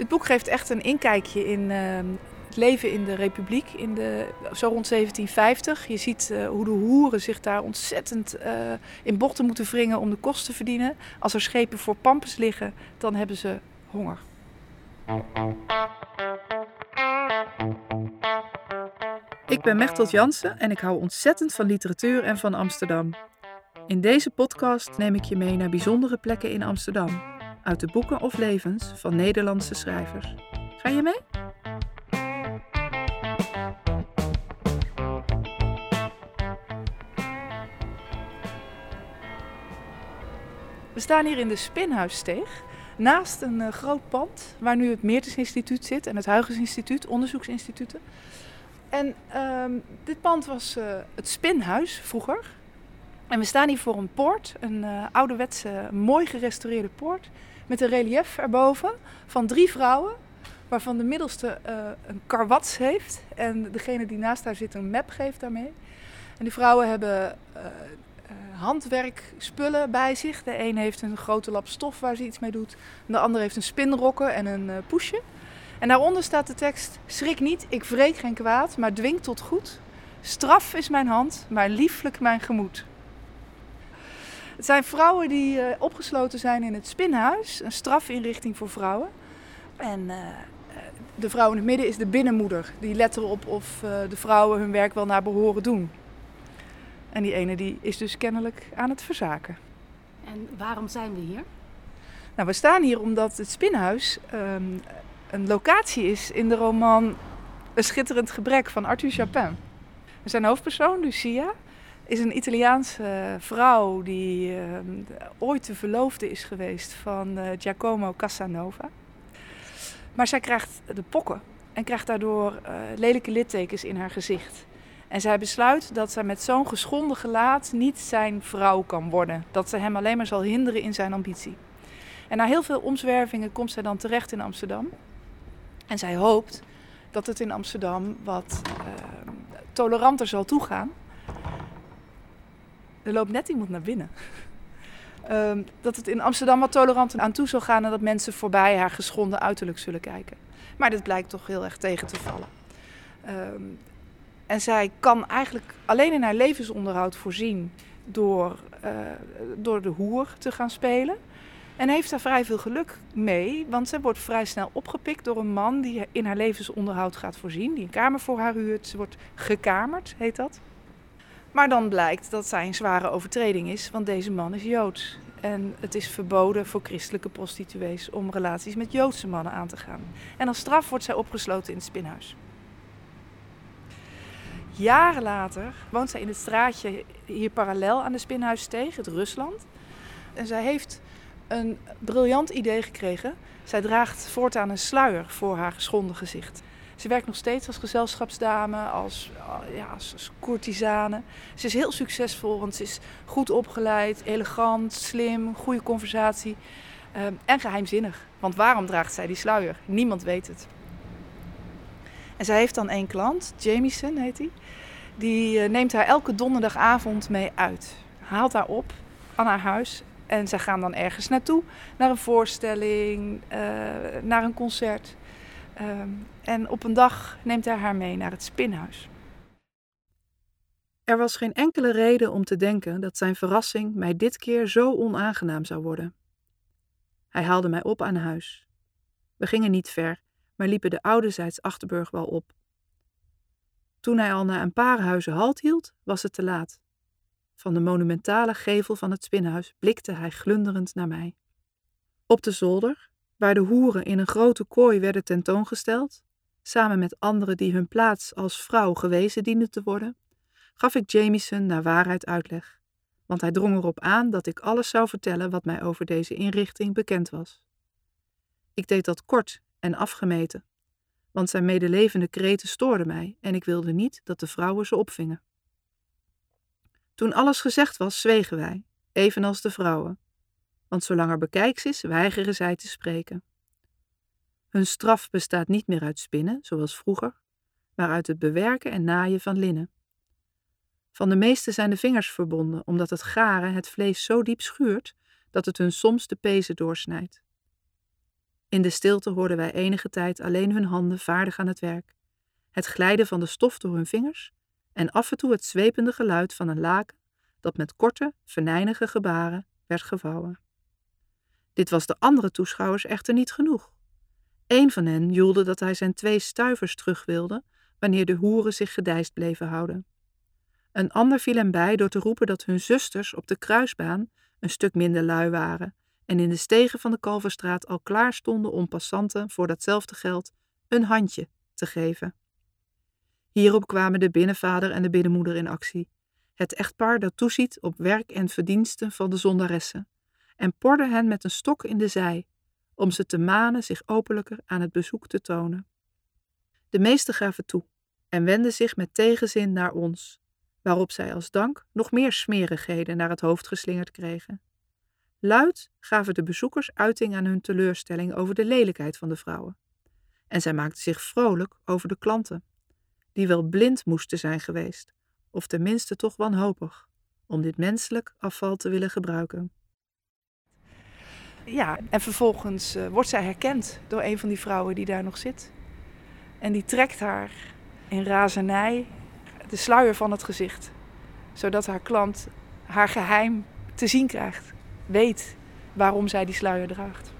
Dit boek geeft echt een inkijkje in ehm, het leven in de Republiek, in de, zo rond 1750. Je ziet eh, hoe de hoeren zich daar ontzettend uh, in bochten moeten wringen om de kost te verdienen. Als er schepen voor pampers liggen, dan hebben ze honger. Ik ben Mechtelt Jansen en ik hou ontzettend van literatuur en van Amsterdam. In deze podcast neem ik je mee naar bijzondere plekken in Amsterdam, uit de boeken of levens van Nederlandse schrijvers. Ga je mee? We staan hier in de Spinhuissteeg, naast een uh, groot pand waar nu het Meertens Instituut zit en het Huygens Instituut, onderzoeksinstituten. En um, dit pand was uh, het Spinhuis vroeger. En we staan hier voor een poort, een uh, ouderwetse, mooi gerestaureerde poort, met een relief erboven van drie vrouwen, waarvan de middelste een karwats heeft en degene die naast haar zit een map geeft daarmee. En die vrouwen hebben handwerkspullen bij zich. De een heeft een grote lap stof waar ze iets mee doet. De ander heeft een spinrokken en een poesje. En daaronder staat de tekst: Schrik niet, ik wreek geen kwaad, maar dwing tot goed. Straf is mijn hand, maar lieflijk mijn gemoed. Het zijn vrouwen die uh, opgesloten zijn in het spinhuis, een strafinrichting voor vrouwen. En uh, de vrouw in het midden is de binnenmoeder. Die let erop of de vrouwen hun werk wel naar behoren doen. En die ene die is dus kennelijk aan het verzaken. En waarom zijn we hier? Nou, we staan hier omdat het Spinhuis um, een locatie is in de roman Een schitterend gebrek van Arthur Chapin. Zijn hoofdpersoon, Lucia, is een Italiaanse vrouw die uh, ooit de verloofde is geweest van uh, Giacomo Casanova. Maar zij krijgt de pokken en krijgt daardoor uh, lelijke littekens in haar gezicht. En zij besluit dat zij met zo'n geschonden gelaat niet zijn vrouw kan worden. Dat ze hem alleen maar zal hinderen in zijn ambitie. En na heel veel omzwervingen komt zij dan terecht in Amsterdam. En zij hoopt dat het in Amsterdam wat uh, toleranter zal toegaan. Er loopt net iemand naar binnen. Uh, dat het in Amsterdam wat toleranter aan toe zal gaan en dat mensen voorbij haar geschonden uiterlijk zullen kijken. Maar dit blijkt toch heel erg tegen te vallen. Uh, en zij kan eigenlijk alleen in haar levensonderhoud voorzien door, uh, door de hoer te gaan spelen. En heeft daar vrij veel geluk mee, want zij wordt vrij snel opgepikt door een man die in haar levensonderhoud gaat voorzien, die een kamer voor haar huurt. Ze wordt gekamerd, heet dat. Maar dan blijkt dat zij een zware overtreding is, want deze man is Joods. En het is verboden voor christelijke prostituees om relaties met Joodse mannen aan te gaan. En als straf wordt zij opgesloten in het spinhuis. Jaren later woont zij in het straatje hier parallel aan de Spinhuissteeg, het Rusland. En zij heeft een briljant idee gekregen. Zij draagt voortaan een sluier voor haar geschonden gezicht. Ze werkt nog steeds als gezelschapsdame, als, ja, als courtisane. Ze is heel succesvol, want ze is goed opgeleid, elegant, slim, goede conversatie uh, en geheimzinnig. Want waarom draagt zij die sluier? Niemand weet het. En zij heeft dan één klant, Jamieson heet hij. Die uh, neemt haar elke donderdagavond mee uit. Haalt haar op aan haar huis. En zij gaan dan ergens naartoe. Naar een voorstelling, uh, naar een concert. Uh, en op een dag neemt hij haar mee naar het spinhuis. Er was geen enkele reden om te denken dat zijn verrassing mij dit keer zo onaangenaam zou worden. Hij haalde mij op aan huis. We gingen niet ver maar liepen de ouderzijds Achterburg wel op. Toen hij al na een paar huizen halt hield, was het te laat. Van de monumentale gevel van het spinhuis blikte hij glunderend naar mij. Op de zolder, waar de hoeren in een grote kooi werden tentoongesteld, samen met anderen die hun plaats als vrouw gewezen dienden te worden, gaf ik Jamieson naar waarheid uitleg, want hij drong erop aan dat ik alles zou vertellen wat mij over deze inrichting bekend was. Ik deed dat kort en afgemeten, want zijn medelevende kreten stoorden mij en ik wilde niet dat de vrouwen ze opvingen. Toen alles gezegd was, zwegen wij, evenals de vrouwen, want zolang er bekijks is, weigeren zij te spreken. Hun straf bestaat niet meer uit spinnen, zoals vroeger, maar uit het bewerken en naaien van linnen. Van de meeste zijn de vingers verbonden, omdat het garen het vlees zo diep schuurt dat het hun soms de pezen doorsnijdt. In de stilte hoorden wij enige tijd alleen hun handen vaardig aan het werk, het glijden van de stof door hun vingers en af en toe het zwepende geluid van een laken dat met korte, venijnige gebaren werd gevouwen. Dit was de andere toeschouwers echter niet genoeg. Een van hen joelde dat hij zijn twee stuivers terug wilde wanneer de hoeren zich gedijst bleven houden. Een ander viel hem bij door te roepen dat hun zusters op de kruisbaan een stuk minder lui waren en in de stegen van de Kalverstraat al klaar stonden om passanten voor datzelfde geld een handje te geven. Hierop kwamen de binnenvader en de binnenmoeder in actie, het echtpaar dat toeziet op werk en verdiensten van de zondaressen, en porde hen met een stok in de zij, om ze te manen zich openlijker aan het bezoek te tonen. De meesten gaven toe en wendden zich met tegenzin naar ons, waarop zij als dank nog meer smerigheden naar het hoofd geslingerd kregen. Luid gaven de bezoekers uiting aan hun teleurstelling over de lelijkheid van de vrouwen. En zij maakten zich vrolijk over de klanten, die wel blind moesten zijn geweest, of tenminste toch wanhopig, om dit menselijk afval te willen gebruiken. Ja, en vervolgens uh, wordt zij herkend door een van die vrouwen die daar nog zit. En die trekt haar in razernij de sluier van het gezicht, zodat haar klant haar geheim te zien krijgt, weet waarom zij die sluier draagt.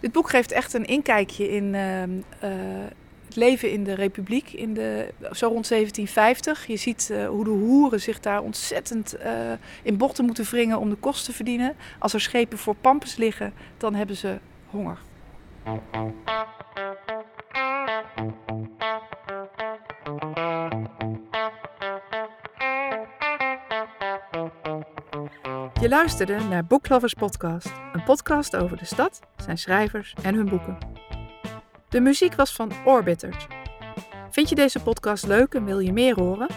Dit boek geeft echt een inkijkje in uh, uh, het leven in de Republiek, in de, zo rond 1750. Je ziet uh, hoe de hoeren zich daar ontzettend uh, in bochten moeten wringen om de kosten te verdienen. Als er schepen voor pampers liggen, dan hebben ze honger. Je luisterde naar Booklovers Podcast, een podcast over de stad, zijn schrijvers en hun boeken. De muziek was van Orbiters. Vind je deze podcast leuk en wil je meer horen?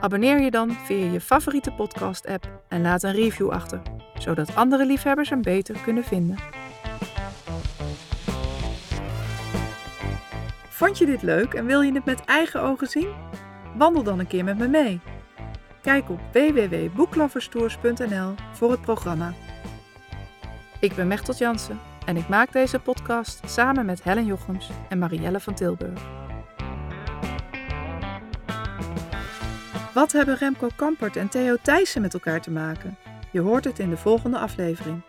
Abonneer je dan via je favoriete podcast-app en laat een review achter, zodat andere liefhebbers hem beter kunnen vinden. Vond je dit leuk en wil je het met eigen ogen zien? Wandel dan een keer met me mee. Kijk op www.boekloverstours.nl voor het programma. Ik ben Mechtel Jansen en ik maak deze podcast samen met Helen Jochems en Marielle van Tilburg. Wat hebben Remco Kampert en Theo Thijssen met elkaar te maken? Je hoort het in de volgende aflevering.